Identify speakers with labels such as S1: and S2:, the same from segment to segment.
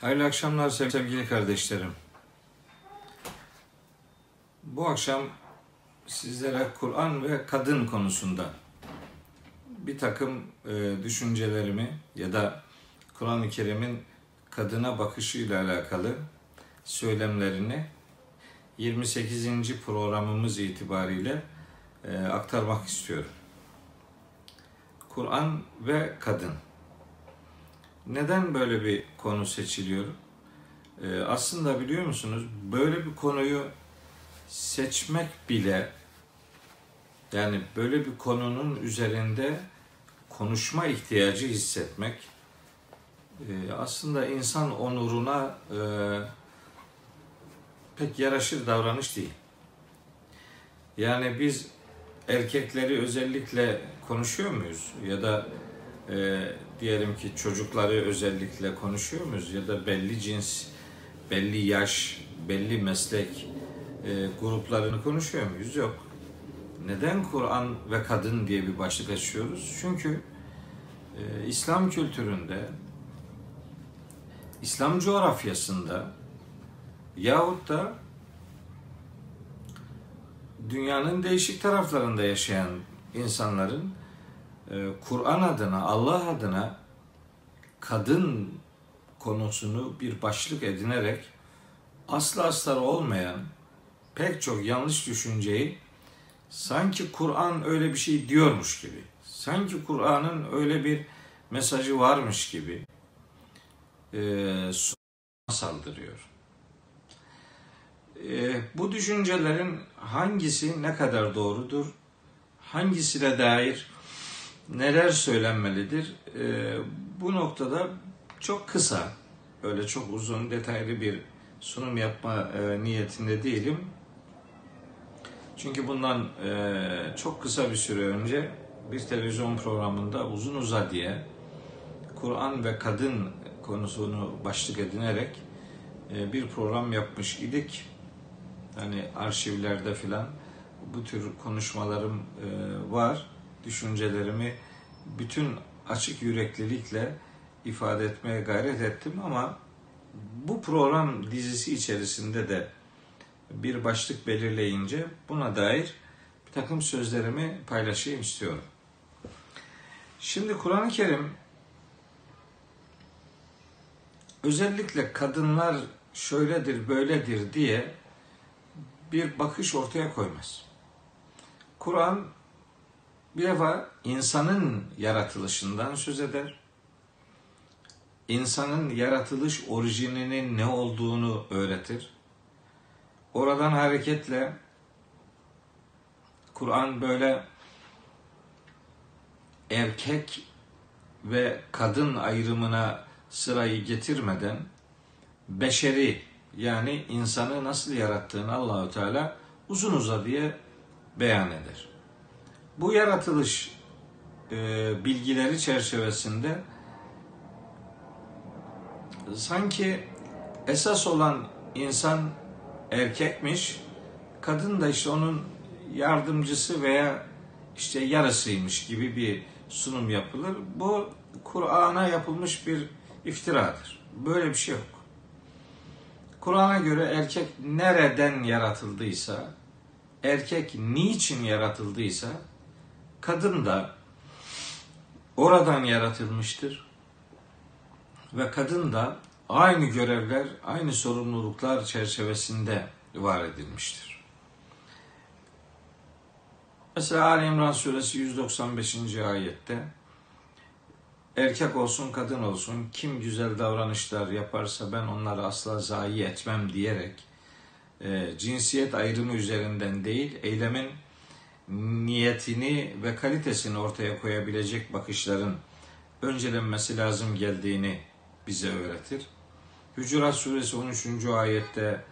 S1: Hayırlı akşamlar sevgili kardeşlerim. Bu akşam sizlere Kur'an ve kadın konusunda bir takım e, düşüncelerimi ya da Kur'an-ı Kerim'in kadına bakışıyla alakalı söylemlerini 28. programımız itibariyle e, aktarmak istiyorum. Kur'an ve kadın. Neden böyle bir konu seçiliyor? Ee, aslında biliyor musunuz böyle bir konuyu seçmek bile yani böyle bir konunun üzerinde konuşma ihtiyacı hissetmek e, aslında insan onuruna e, pek yaraşır davranış değil. Yani biz erkekleri özellikle konuşuyor muyuz? Ya da e, diyelim ki çocukları özellikle konuşuyor muyuz? Ya da belli cins, belli yaş, belli meslek e, gruplarını konuşuyor muyuz? Yok. Neden Kur'an ve kadın diye bir başlık açıyoruz? Çünkü e, İslam kültüründe, İslam coğrafyasında yahut da dünyanın değişik taraflarında yaşayan insanların Kur'an adına, Allah adına kadın konusunu bir başlık edinerek aslı astarı olmayan pek çok yanlış düşünceyi sanki Kur'an öyle bir şey diyormuş gibi, sanki Kur'an'ın öyle bir mesajı varmış gibi e, saldırıyor. E, bu düşüncelerin hangisi ne kadar doğrudur, hangisine dair neler söylenmelidir? E, bu noktada çok kısa, öyle çok uzun, detaylı bir sunum yapma e, niyetinde değilim. Çünkü bundan e, çok kısa bir süre önce bir televizyon programında uzun uza diye Kur'an ve kadın konusunu başlık edinerek e, bir program yapmış idik. Hani arşivlerde filan bu tür konuşmalarım e, var. Düşüncelerimi bütün açık yüreklilikle ifade etmeye gayret ettim ama bu program dizisi içerisinde de bir başlık belirleyince buna dair bir takım sözlerimi paylaşayım istiyorum. Şimdi Kur'an-ı Kerim özellikle kadınlar şöyledir böyledir diye bir bakış ortaya koymaz. Kur'an bir defa insanın yaratılışından söz eder. İnsanın yaratılış orijininin ne olduğunu öğretir. Oradan hareketle Kur'an böyle erkek ve kadın ayrımına sırayı getirmeden beşeri yani insanı nasıl yarattığını Allahü Teala uzun uzadıya beyan eder. Bu yaratılış e, bilgileri çerçevesinde sanki esas olan insan erkekmiş, kadın da işte onun yardımcısı veya işte yarısıymış gibi bir sunum yapılır. Bu Kur'an'a yapılmış bir iftiradır. Böyle bir şey yok. Kur'an'a göre erkek nereden yaratıldıysa, erkek niçin yaratıldıysa, kadın da oradan yaratılmıştır. Ve kadın da aynı görevler, aynı sorumluluklar çerçevesinde var edilmiştir. Mesela Ali İmran suresi 195. ayette erkek olsun kadın olsun kim güzel davranışlar yaparsa ben onları asla zayi etmem diyerek e, cinsiyet ayrımı üzerinden değil eylemin niyetini ve kalitesini ortaya koyabilecek bakışların öncelenmesi lazım geldiğini bize öğretir. Hücurat suresi 13. ayette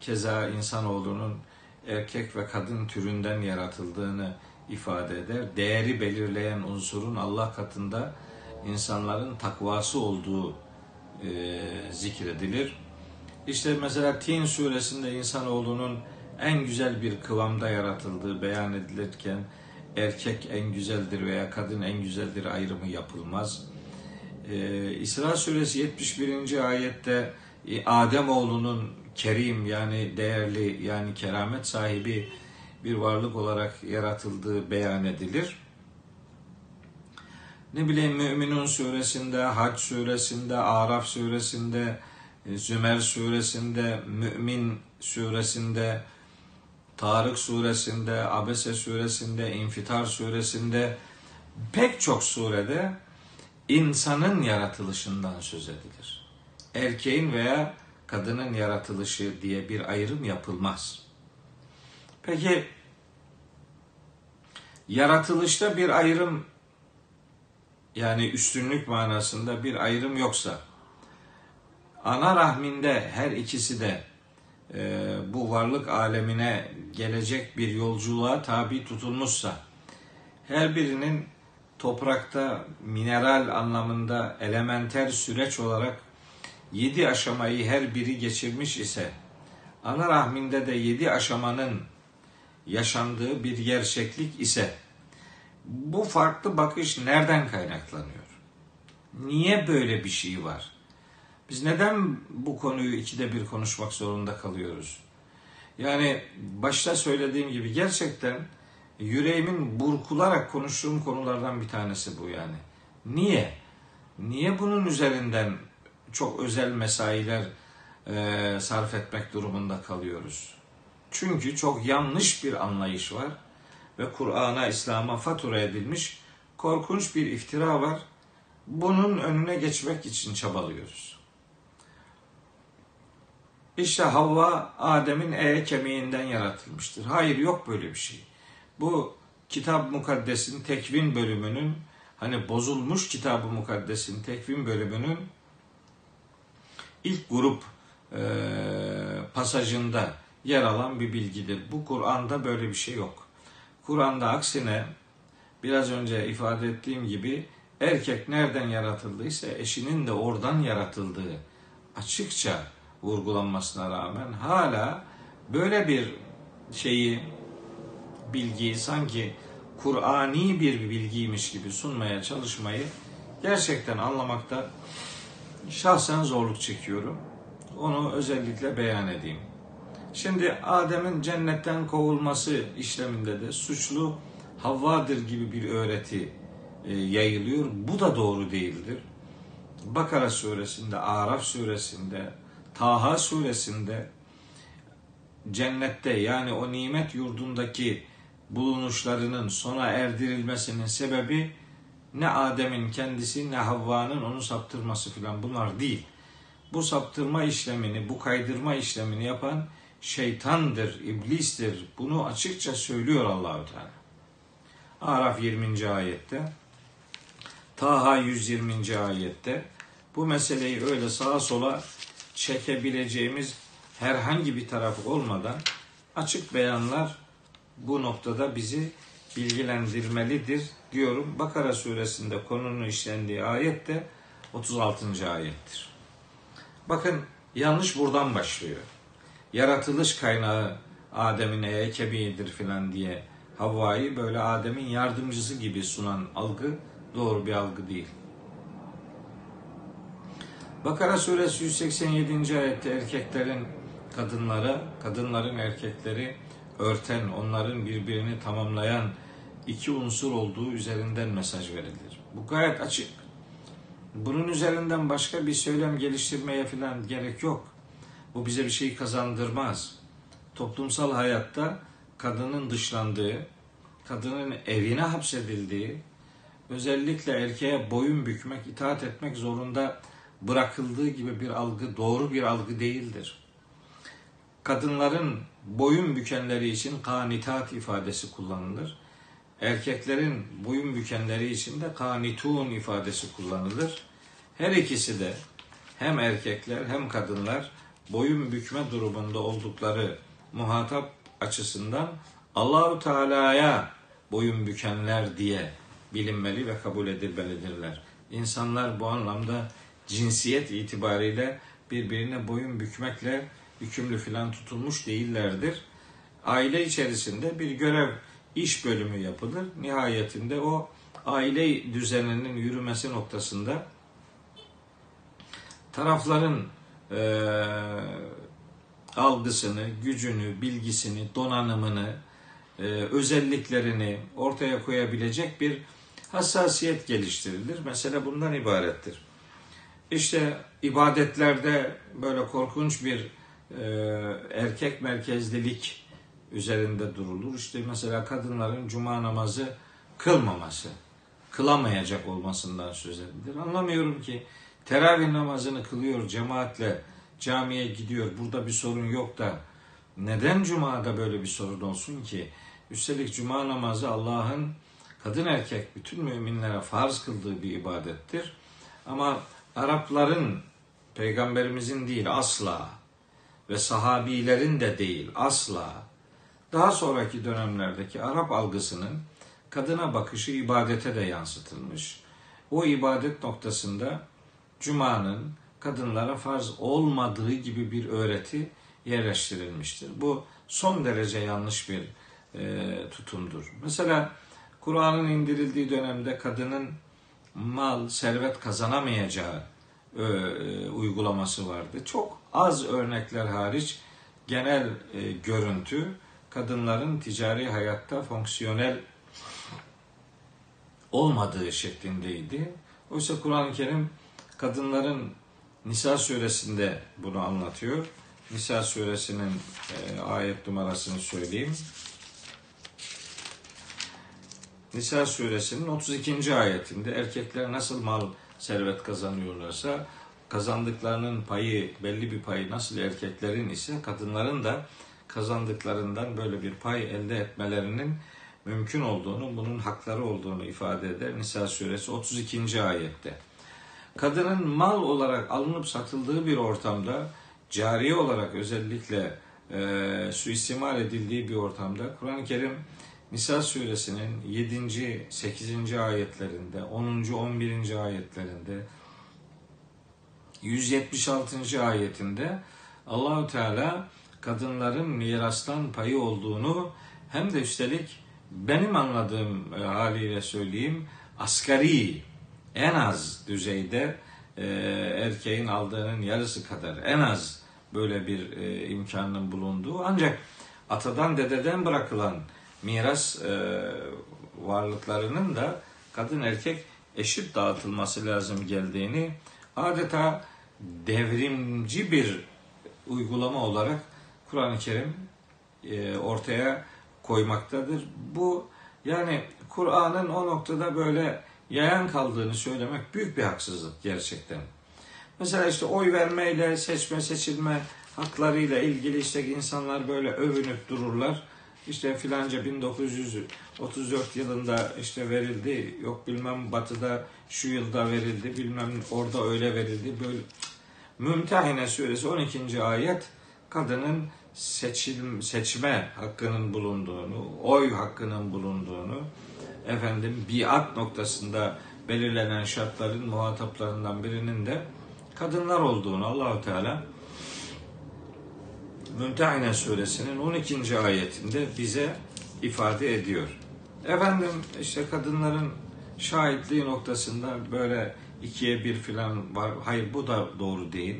S1: keza insanoğlunun erkek ve kadın türünden yaratıldığını ifade eder. Değeri belirleyen unsurun Allah katında insanların takvası olduğu e, zikredilir. İşte mesela Tin suresinde insanoğlunun en güzel bir kıvamda yaratıldığı beyan edilirken erkek en güzeldir veya kadın en güzeldir ayrımı yapılmaz. Ee, İsra suresi 71. ayette e, Adem oğlunun kerim yani değerli yani keramet sahibi bir varlık olarak yaratıldığı beyan edilir. Ne bileyim Müminun suresinde, Hac suresinde, Araf suresinde, e, Zümer suresinde, Mümin suresinde, Tarık suresinde, Abese suresinde, İnfitar suresinde pek çok surede insanın yaratılışından söz edilir. Erkeğin veya kadının yaratılışı diye bir ayrım yapılmaz. Peki yaratılışta bir ayrım yani üstünlük manasında bir ayrım yoksa ana rahminde her ikisi de e, bu varlık alemine gelecek bir yolculuğa tabi tutulmuşsa her birinin toprakta mineral anlamında elementer süreç olarak yedi aşamayı her biri geçirmiş ise ana rahminde de yedi aşamanın yaşandığı bir gerçeklik ise bu farklı bakış nereden kaynaklanıyor? Niye böyle bir şey var? Biz neden bu konuyu ikide bir konuşmak zorunda kalıyoruz? Yani başta söylediğim gibi gerçekten yüreğimin burkularak konuştuğum konulardan bir tanesi bu yani. Niye? Niye bunun üzerinden çok özel mesailer e, sarf etmek durumunda kalıyoruz? Çünkü çok yanlış bir anlayış var ve Kur'an'a, İslam'a fatura edilmiş korkunç bir iftira var. Bunun önüne geçmek için çabalıyoruz. İşte Havva Adem'in e kemiğinden yaratılmıştır. Hayır yok böyle bir şey. Bu kitap mukaddesin tekvin bölümünün hani bozulmuş kitabı mukaddesin tekvin bölümünün ilk grup e, pasajında yer alan bir bilgidir. Bu Kur'an'da böyle bir şey yok. Kur'an'da aksine biraz önce ifade ettiğim gibi erkek nereden yaratıldıysa eşinin de oradan yaratıldığı açıkça vurgulanmasına rağmen hala böyle bir şeyi bilgiyi sanki Kur'ani bir bilgiymiş gibi sunmaya çalışmayı gerçekten anlamakta şahsen zorluk çekiyorum. Onu özellikle beyan edeyim. Şimdi Adem'in cennetten kovulması işleminde de suçlu Havva'dır gibi bir öğreti e, yayılıyor. Bu da doğru değildir. Bakara suresinde, Araf suresinde, Taha suresinde cennette yani o nimet yurdundaki bulunuşlarının sona erdirilmesinin sebebi ne Adem'in kendisi ne Havva'nın onu saptırması filan bunlar değil. Bu saptırma işlemini, bu kaydırma işlemini yapan şeytandır, iblistir. Bunu açıkça söylüyor Allahü Teala. Araf 20. ayette, Taha 120. ayette bu meseleyi öyle sağa sola çekebileceğimiz herhangi bir taraf olmadan açık beyanlar bu noktada bizi bilgilendirmelidir diyorum. Bakara suresinde konunun işlendiği ayet de 36. ayettir. Bakın yanlış buradan başlıyor. Yaratılış kaynağı Adem'in ekebidir filan diye Havva'yı böyle Adem'in yardımcısı gibi sunan algı doğru bir algı değil. Bakara suresi 187. ayette erkeklerin kadınlara, kadınların erkekleri örten, onların birbirini tamamlayan iki unsur olduğu üzerinden mesaj verilir. Bu gayet açık. Bunun üzerinden başka bir söylem geliştirmeye falan gerek yok. Bu bize bir şey kazandırmaz. Toplumsal hayatta kadının dışlandığı, kadının evine hapsedildiği, özellikle erkeğe boyun bükmek, itaat etmek zorunda bırakıldığı gibi bir algı doğru bir algı değildir. Kadınların boyun bükenleri için kanitat ifadesi kullanılır. Erkeklerin boyun bükenleri için de kanitun ifadesi kullanılır. Her ikisi de hem erkekler hem kadınlar boyun bükme durumunda oldukları muhatap açısından Allahu Teala'ya boyun bükenler diye bilinmeli ve kabul edilmelidirler. İnsanlar bu anlamda cinsiyet itibariyle birbirine boyun bükmekle yükümlü filan tutulmuş değillerdir. Aile içerisinde bir görev iş bölümü yapılır. Nihayetinde o aile düzeninin yürümesi noktasında tarafların e, algısını, gücünü, bilgisini, donanımını, e, özelliklerini ortaya koyabilecek bir hassasiyet geliştirilir. Mesela bundan ibarettir. İşte ibadetlerde böyle korkunç bir e, erkek merkezlilik üzerinde durulur. İşte mesela kadınların cuma namazı kılmaması, kılamayacak olmasından söz edilir. Anlamıyorum ki teravih namazını kılıyor cemaatle camiye gidiyor. Burada bir sorun yok da neden cumada böyle bir sorun olsun ki? Üstelik cuma namazı Allah'ın kadın erkek bütün müminlere farz kıldığı bir ibadettir. Ama Arapların peygamberimizin değil asla ve sahabilerin de değil asla daha sonraki dönemlerdeki Arap algısının kadına bakışı ibadete de yansıtılmış. O ibadet noktasında Cuma'nın kadınlara farz olmadığı gibi bir öğreti yerleştirilmiştir. Bu son derece yanlış bir e, tutumdur. Mesela Kur'an'ın indirildiği dönemde kadının mal, servet kazanamayacağı e, uygulaması vardı. Çok az örnekler hariç genel e, görüntü kadınların ticari hayatta fonksiyonel olmadığı şeklindeydi. Oysa Kur'an-ı Kerim kadınların Nisa suresinde bunu anlatıyor. Nisa suresinin e, ayet numarasını söyleyeyim. Nisa suresinin 32. ayetinde erkekler nasıl mal servet kazanıyorlarsa kazandıklarının payı belli bir payı nasıl erkeklerin ise kadınların da kazandıklarından böyle bir pay elde etmelerinin mümkün olduğunu, bunun hakları olduğunu ifade eder Nisa suresi 32. ayette. Kadının mal olarak alınıp satıldığı bir ortamda cariye olarak özellikle e, suistimal edildiği bir ortamda Kur'an-ı Kerim Nisa suresinin 7. 8. ayetlerinde, 10. 11. ayetlerinde 176. ayetinde Allahü Teala kadınların mirastan payı olduğunu hem de üstelik benim anladığım e, haliyle söyleyeyim asgari en az düzeyde e, erkeğin aldığının yarısı kadar en az böyle bir e, imkanın bulunduğu ancak atadan dededen bırakılan miras e, varlıklarının da kadın erkek eşit dağıtılması lazım geldiğini adeta devrimci bir uygulama olarak Kur'an-ı Kerim e, ortaya koymaktadır. Bu yani Kur'an'ın o noktada böyle yayan kaldığını söylemek büyük bir haksızlık gerçekten. Mesela işte oy vermeyle, seçme seçilme haklarıyla ilgili işte insanlar böyle övünüp dururlar. İşte filanca 1934 yılında işte verildi, yok bilmem batıda şu yılda verildi, bilmem orada öyle verildi. Böyle Mümtehine suresi 12. ayet kadının seçil, seçme hakkının bulunduğunu, oy hakkının bulunduğunu, efendim biat noktasında belirlenen şartların muhataplarından birinin de kadınlar olduğunu Allahu Teala Mümtehine suresinin 12. ayetinde bize ifade ediyor. Efendim işte kadınların şahitliği noktasında böyle ikiye bir filan var. Hayır bu da doğru değil.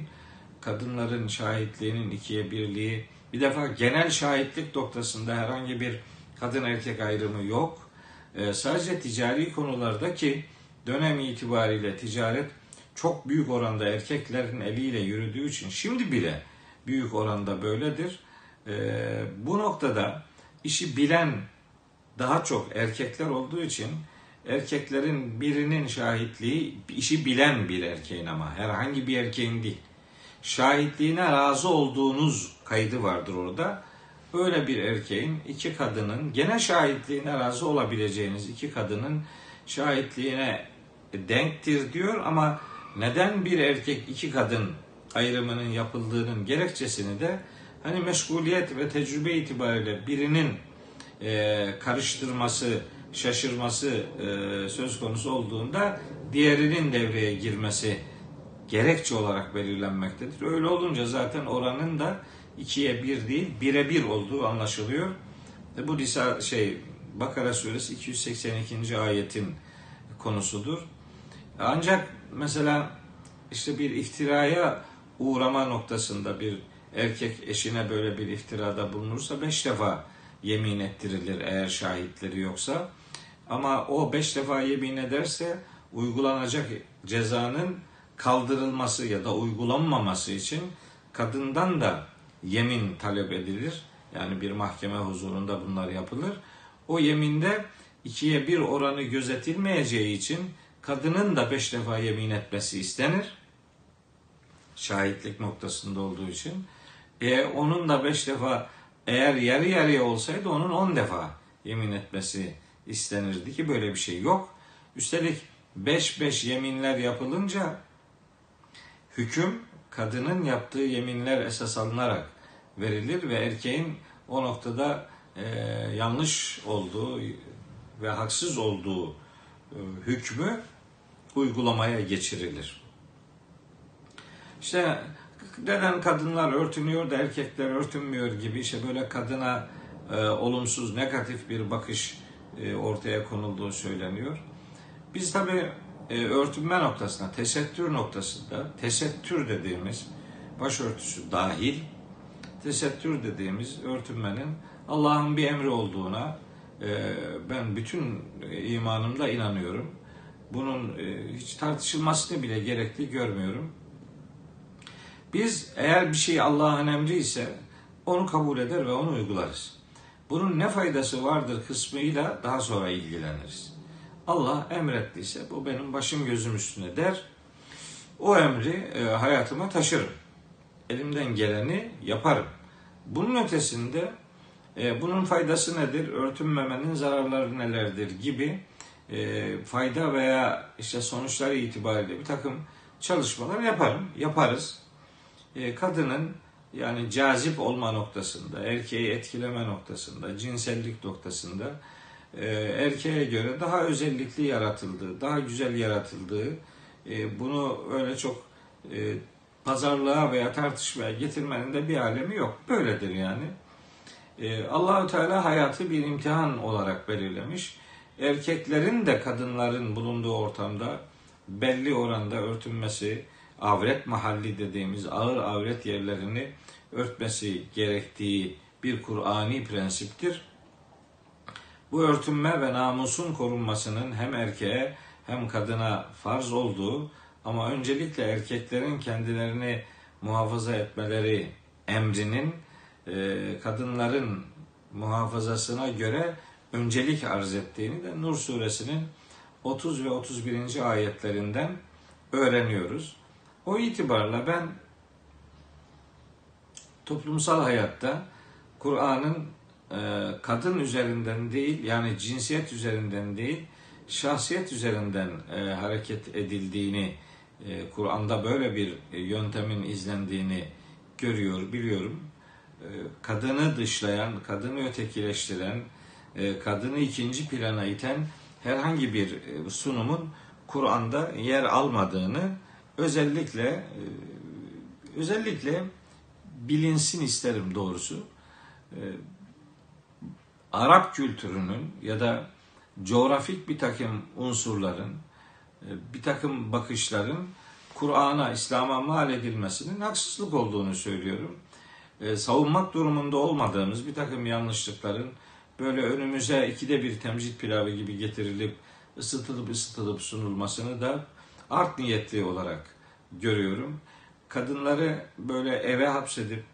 S1: Kadınların şahitliğinin ikiye birliği bir defa genel şahitlik noktasında herhangi bir kadın erkek ayrımı yok. Ee, sadece ticari konularda ki dönem itibariyle ticaret çok büyük oranda erkeklerin eliyle yürüdüğü için şimdi bile büyük oranda böyledir. Ee, bu noktada işi bilen daha çok erkekler olduğu için erkeklerin birinin şahitliği işi bilen bir erkeğin ama herhangi bir erkeğin değil. Şahitliğine razı olduğunuz kaydı vardır orada. Öyle bir erkeğin iki kadının gene şahitliğine razı olabileceğiniz iki kadının şahitliğine denktir diyor ama neden bir erkek iki kadın ayrımının yapıldığının gerekçesini de hani meşguliyet ve tecrübe itibariyle birinin e, karıştırması, şaşırması e, söz konusu olduğunda diğerinin devreye girmesi gerekçe olarak belirlenmektedir. Öyle olunca zaten oranın da ikiye bir değil, bire bir olduğu anlaşılıyor. E, bu Nisa şey Bakara suresi 282. ayetin konusudur. Ancak mesela işte bir iftiraya uğrama noktasında bir erkek eşine böyle bir iftirada bulunursa beş defa yemin ettirilir eğer şahitleri yoksa. Ama o beş defa yemin ederse uygulanacak cezanın kaldırılması ya da uygulanmaması için kadından da yemin talep edilir. Yani bir mahkeme huzurunda bunlar yapılır. O yeminde ikiye bir oranı gözetilmeyeceği için kadının da beş defa yemin etmesi istenir. Şahitlik noktasında olduğu için. E, onun da beş defa eğer yarı yarıya olsaydı onun on defa yemin etmesi istenirdi ki böyle bir şey yok. Üstelik beş beş yeminler yapılınca hüküm kadının yaptığı yeminler esas alınarak verilir ve erkeğin o noktada e, yanlış olduğu ve haksız olduğu e, hükmü uygulamaya geçirilir. İşte neden kadınlar örtünüyor da erkekler örtünmüyor gibi işte böyle kadına e, olumsuz, negatif bir bakış e, ortaya konulduğu söyleniyor. Biz tabi e, örtünme noktasında, tesettür noktasında, tesettür dediğimiz başörtüsü dahil, tesettür dediğimiz örtünmenin Allah'ın bir emri olduğuna e, ben bütün imanımda inanıyorum. Bunun e, hiç tartışılmasını bile gerekli görmüyorum. Biz eğer bir şey Allah'ın emri ise onu kabul eder ve onu uygularız. Bunun ne faydası vardır kısmıyla daha sonra ilgileniriz. Allah emrettiyse bu benim başım gözüm üstüne der. O emri e, hayatıma taşırım. Elimden geleni yaparım. Bunun ötesinde e, bunun faydası nedir? Örtünmemenin zararları nelerdir gibi e, fayda veya işte sonuçları itibariyle bir takım çalışmalar yaparım. Yaparız. E, kadının yani cazip olma noktasında, erkeği etkileme noktasında, cinsellik noktasında e, erkeğe göre daha özellikli yaratıldığı, daha güzel yaratıldığı, e, bunu öyle çok pazarlığa veya tartışmaya getirmenin de bir alemi yok. Böyledir yani. Allahü Teala hayatı bir imtihan olarak belirlemiş. Erkeklerin de kadınların bulunduğu ortamda belli oranda örtünmesi, avret mahalli dediğimiz ağır avret yerlerini örtmesi gerektiği bir Kur'ani prensiptir. Bu örtünme ve namusun korunmasının hem erkeğe hem kadına farz olduğu ama öncelikle erkeklerin kendilerini muhafaza etmeleri emrinin e, kadınların muhafazasına göre öncelik arz ettiğini de Nur suresinin 30 ve 31. ayetlerinden öğreniyoruz. O itibarla ben toplumsal hayatta Kur'an'ın e, kadın üzerinden değil yani cinsiyet üzerinden değil şahsiyet üzerinden e, hareket edildiğini e, Kur'an'da böyle bir yöntemin izlendiğini görüyor biliyorum. kadını dışlayan, kadını ötekileştiren, kadını ikinci plana iten herhangi bir sunumun Kur'an'da yer almadığını özellikle özellikle bilinsin isterim doğrusu. Arap kültürünün ya da coğrafik bir takım unsurların, e, bir takım bakışların Kur'an'a, İslam'a mal edilmesinin haksızlık olduğunu söylüyorum. E, savunmak durumunda olmadığımız bir takım yanlışlıkların böyle önümüze ikide bir temcit pilavı gibi getirilip ısıtılıp ısıtılıp sunulmasını da art niyetli olarak görüyorum. Kadınları böyle eve hapsedip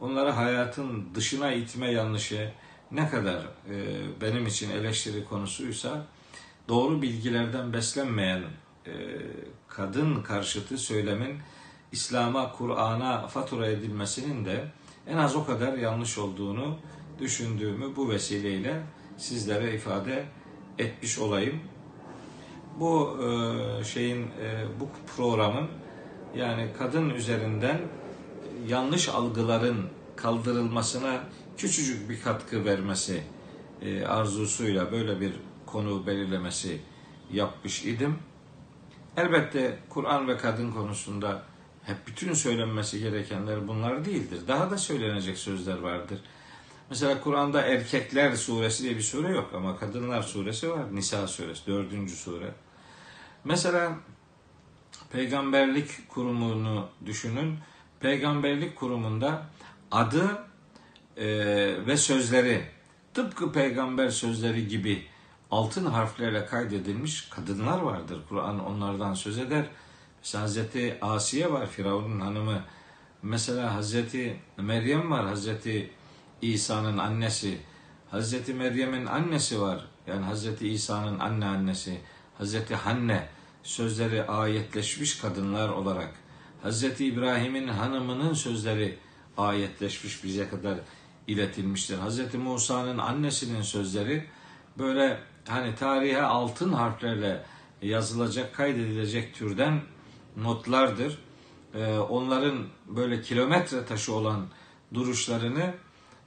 S1: onları hayatın dışına itme yanlışı, ne kadar e, benim için eleştiri konusuysa doğru bilgilerden beslenmeyen e, kadın karşıtı söylemin İslam'a, Kur'an'a fatura edilmesinin de en az o kadar yanlış olduğunu düşündüğümü bu vesileyle sizlere ifade etmiş olayım. Bu e, şeyin, e, bu programın yani kadın üzerinden yanlış algıların kaldırılmasına küçücük bir katkı vermesi e, arzusuyla böyle bir konu belirlemesi yapmış idim. Elbette Kur'an ve kadın konusunda hep bütün söylenmesi gerekenler bunlar değildir. Daha da söylenecek sözler vardır. Mesela Kur'an'da erkekler suresi diye bir sure yok ama kadınlar suresi var. Nisa suresi, dördüncü sure. Mesela peygamberlik kurumunu düşünün. Peygamberlik kurumunda adı e, ve sözleri tıpkı peygamber sözleri gibi altın harflerle kaydedilmiş kadınlar vardır. Kur'an onlardan söz eder. Mesela Hazreti Asiye var Firavun'un hanımı. Mesela Hazreti Meryem var Hazreti İsa'nın annesi. Hazreti Meryem'in annesi var. Yani Hazreti İsa'nın anne annesi. Hazreti Hanne sözleri ayetleşmiş kadınlar olarak. Hazreti İbrahim'in hanımının sözleri ayetleşmiş bize kadar iletilmiştir. Hazreti Musa'nın annesinin sözleri böyle hani tarihe altın harflerle yazılacak, kaydedilecek türden notlardır. Ee, onların böyle kilometre taşı olan duruşlarını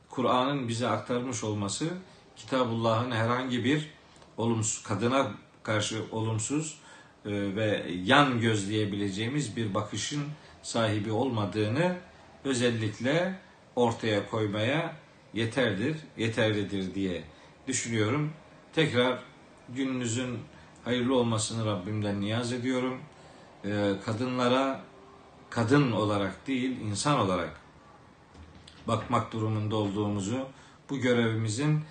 S1: Kur'an'ın bize aktarmış olması Kitabullah'ın herhangi bir olumsuz kadına karşı olumsuz ve yan gözleyebileceğimiz bir bakışın sahibi olmadığını özellikle ortaya koymaya yeterdir, yeterlidir diye düşünüyorum. Tekrar gününüzün hayırlı olmasını Rabbimden niyaz ediyorum. Ee, kadınlara kadın olarak değil, insan olarak bakmak durumunda olduğumuzu, bu görevimizin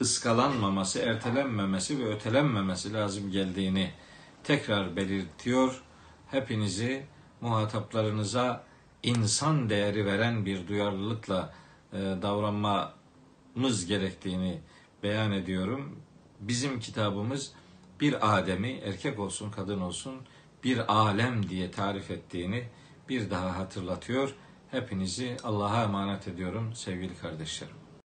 S1: ıskalanmaması, ertelenmemesi ve ötelenmemesi lazım geldiğini tekrar belirtiyor. Hepinizi muhataplarınıza insan değeri veren bir duyarlılıkla e, davranmamız gerektiğini beyan ediyorum. Bizim kitabımız bir Adem'i erkek olsun kadın olsun bir alem diye tarif ettiğini bir daha hatırlatıyor. Hepinizi Allah'a emanet ediyorum sevgili kardeşlerim.